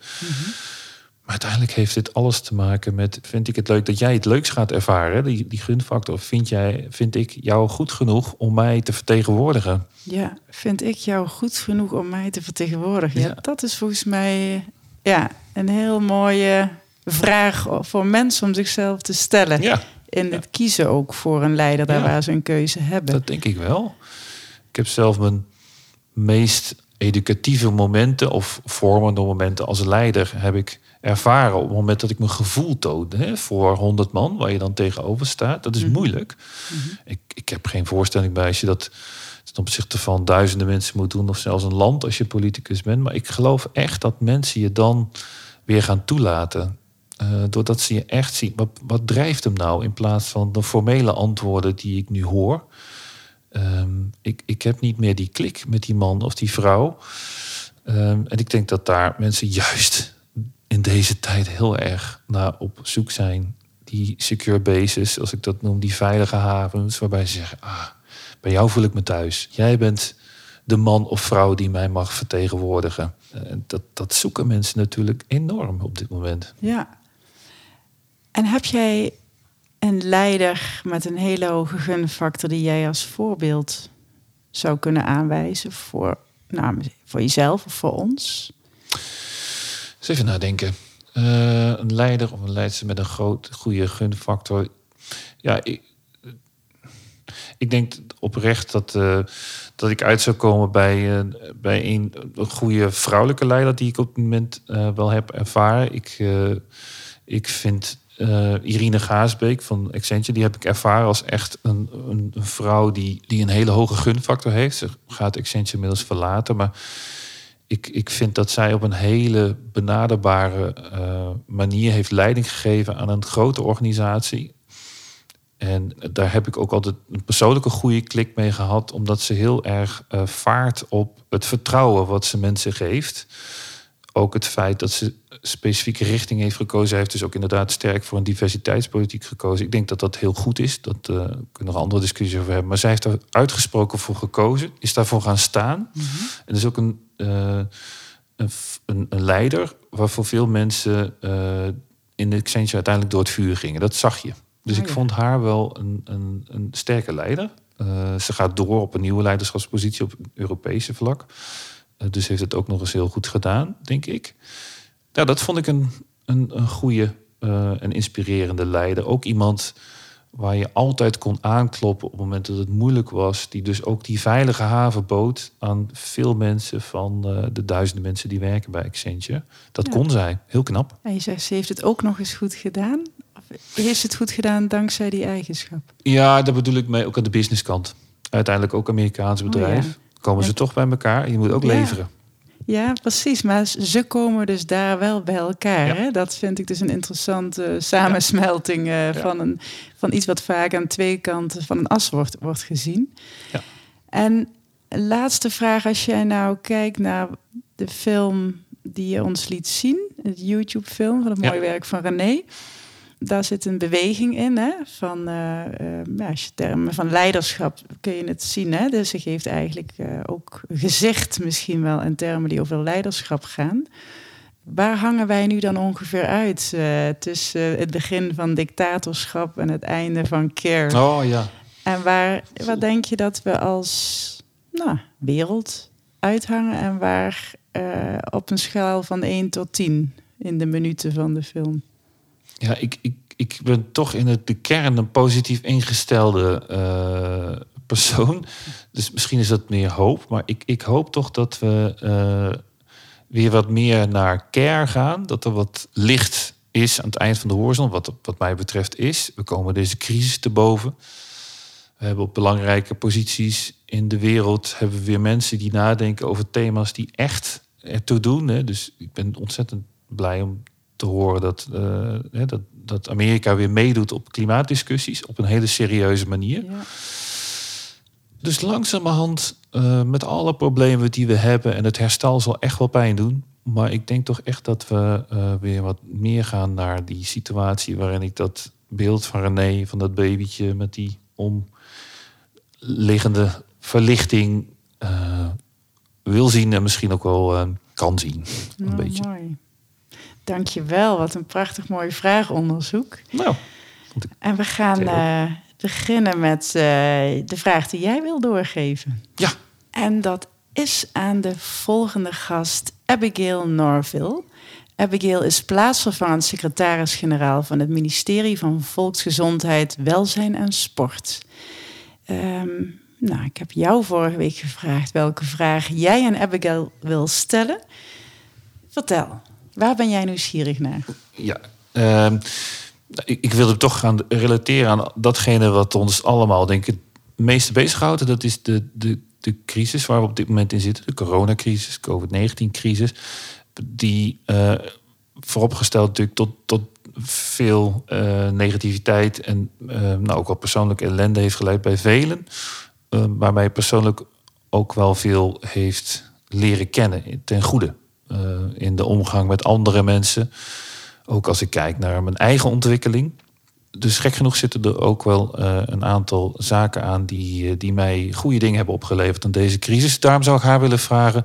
Maar uiteindelijk heeft dit alles te maken met... vind ik het leuk dat jij het leuks gaat ervaren? Die, die gunfactor, vind, jij, vind ik jou goed genoeg om mij te vertegenwoordigen? Ja, vind ik jou goed genoeg om mij te vertegenwoordigen? Ja, Ja. dat is volgens mij ja, een heel mooie vraag voor mensen om zichzelf te stellen. Ja, In het kiezen ook voor een leider daar Ja. waar ze een keuze hebben. dat denk ik wel. Ik heb zelf mijn meest educatieve momenten... of vormende momenten als leider heb ik ervaren... op het moment dat ik mijn gevoel toonde hè, voor 100 man... waar je dan tegenover staat. Dat is Mhm. moeilijk. Ik, ik heb geen voorstelling bij als je dat ten opzichte van duizenden mensen moet doen, of zelfs een land als je politicus bent. Maar ik geloof echt dat mensen je dan weer gaan toelaten. Eh, doordat ze je echt zien. Wat, wat drijft hem nou in plaats van de formele antwoorden die ik nu hoor? Ehm, ik, ik heb niet meer die klik met die man of die vrouw. Ehm, en ik denk dat daar mensen [laughs] juist deze tijd heel erg naar op zoek zijn. Die secure bases, als ik dat noem, die veilige havens, waarbij ze zeggen: ah, bij jou voel ik me thuis. Jij bent de man of vrouw die mij mag vertegenwoordigen. En dat, dat zoeken mensen natuurlijk enorm op dit moment. Ja. En heb jij een leider met een hele hoge gunfactor die jij als voorbeeld zou kunnen aanwijzen voor, nou, voor jezelf of voor ons? Eens even nadenken. Eh, een leider of een leidster met een groot, goede gunfactor. Ja, ik, ik denk oprecht dat, uh, dat ik uit zou komen bij, uh, bij een, goede vrouwelijke leider die ik op het moment wel heb ervaren. Ik, ik vind Irine Gaasbeek van Accenture, die heb ik ervaren als echt een, een, een, vrouw die, die een hele hoge gunfactor heeft. Ze gaat Accenture inmiddels verlaten, maar ik, ik vind dat zij op een hele benaderbare manier heeft leiding gegeven aan een grote organisatie en daar heb ik ook altijd een persoonlijke goede klik mee gehad, omdat ze heel erg uh, vaart op het vertrouwen wat ze mensen geeft. Ook het feit dat ze specifieke richting heeft gekozen. Hij heeft dus ook inderdaad sterk voor een diversiteitspolitiek gekozen. Ik denk dat dat heel goed is. Dat uh, kunnen we nog andere discussies over hebben. Maar zij heeft er uitgesproken voor gekozen. Is daarvoor gaan staan. Mm -hmm. En is ook een, uh, een, een, een, leider waarvoor veel mensen uh, in de Accenture uiteindelijk door het vuur gingen. Dat zag je. Dus Oh, ik vond haar wel een, een, een sterke leider. Eh, ze gaat door op een nieuwe leiderschapspositie op Europese vlak. Eh, dus heeft het ook nog eens heel goed gedaan, denk ik. Ja, dat vond ik een, een, een goede eh, en inspirerende leider. Ook iemand waar je altijd kon aankloppen op het moment dat het moeilijk was. Die dus ook die veilige haven bood aan veel mensen van eh, de duizenden mensen die werken bij Accenture. Dat Ja. kon zij. Heel knap. En je zegt, ze heeft het ook nog eens goed gedaan. Of heeft ze het goed gedaan dankzij die eigenschap? Ja, daar bedoel ik mee ook aan de businesskant. Uiteindelijk ook Amerikaans bedrijf. Oh, ja. Komen ze Ja. toch bij elkaar. Je moet ook Ja. leveren. Ja, precies. Maar ze komen dus daar wel bij elkaar. Ja. Hè? Dat vind ik dus een interessante samensmelting eh, van, een, van iets wat vaak aan twee kanten van een as wordt, wordt gezien. Ja. En laatste vraag, als jij nou kijkt naar de film die je ons liet zien, het YouTube-film van het mooie werk van René. Daar zit een beweging in, hè? van eh, eh, ja, als je termen van leiderschap kun je het zien. Hè? Dus ze geeft eigenlijk eh, ook gezicht misschien wel in termen die over leiderschap gaan. Waar hangen wij nu dan ongeveer uit tussen het begin van dictatorschap en het einde van care? Oh ja. En waar, waar denk je dat we als nou, wereld uithangen en waar op een schaal van 1 tot 10 in de minuten van de film? Ja, ik, ik, ik ben toch in het, de kern een positief ingestelde eh, persoon. [laughs] Dus misschien is dat meer hoop. Maar ik, ik hoop toch dat we eh, weer wat meer naar care gaan. Dat er wat licht is aan het eind van de horizon. Wat, wat mij betreft is. We komen deze crisis te boven. We hebben op belangrijke posities in de wereld... hebben we weer mensen die nadenken over thema's die echt ertoe doen. Hè. Dus ik ben ontzettend blij om te horen dat, eh, dat, dat Amerika weer meedoet op klimaatdiscussies op een hele serieuze manier. Ja. Dus langzamerhand, eh met alle problemen die we hebben, en het herstel zal echt wel pijn doen. Maar ik denk toch echt dat we eh, weer wat meer gaan naar die situatie waarin ik dat beeld van René, van dat babytje met die omliggende verlichting wil zien en misschien ook wel kan zien. Een Nou, beetje. Mooi. Dankjewel, wat een prachtig mooi vraagonderzoek. Nou, En we gaan eh, beginnen met eh, de vraag die jij wil doorgeven. ja. En dat is aan de volgende gast, Abigail Norville. Abigail is plaatsvervangend secretaris-generaal van het ministerie van Volksgezondheid, Welzijn en Sport. Ehm, nou, ik heb jou vorige week gevraagd welke vraag jij aan Abigail wil stellen. Vertel, waar ben jij nieuwsgierig naar? Ja, ehm, ik, wilde toch gaan relateren aan datgene wat ons allemaal, denk ik, het meeste bezighoudt. Dat is de, de, de crisis waar we op dit moment in zitten. De coronacrisis, COVID-19-crisis. Die uh, vooropgesteld natuurlijk tot, tot veel uh, negativiteit en uh, nou, ook wel persoonlijke ellende heeft geleid bij velen. Maar mij persoonlijk ook wel veel heeft leren kennen ten goede. Uh, in de omgang met andere mensen. Ook als ik kijk naar mijn eigen ontwikkeling. Dus gek genoeg zitten er ook wel uh, een aantal zaken aan die, uh, die mij goede dingen hebben opgeleverd in deze crisis. Daarom zou ik haar willen vragen: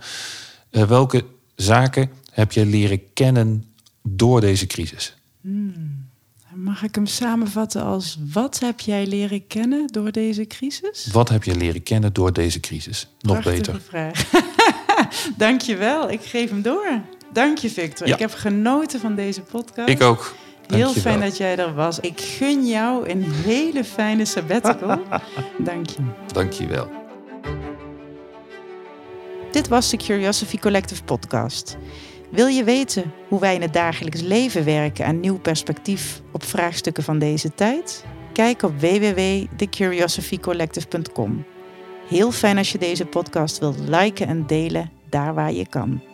uh, welke zaken heb je leren kennen door deze crisis? Hmm. Mag ik hem samenvatten als wat heb jij leren kennen door deze crisis? Wat heb je leren kennen door deze crisis? Nog Prachtige beter. vraag. [laughs] [laughs] Dank je wel. Ik geef hem door. Dank je, Victor. Ja. Ik heb genoten van deze podcast. Ik ook. Heel Dankjewel. fijn dat jij er was. Ik gun jou een hele fijne sabbatical. [laughs] Dank je. Dankjewel. Dit was de Curiosity Collective podcast. Wil je weten hoe wij in het dagelijks leven werken aan nieuw perspectief op vraagstukken van deze tijd? Kijk op www.thecuriosophycollective.com. Heel fijn als je deze podcast wilt liken en delen daar waar je kan.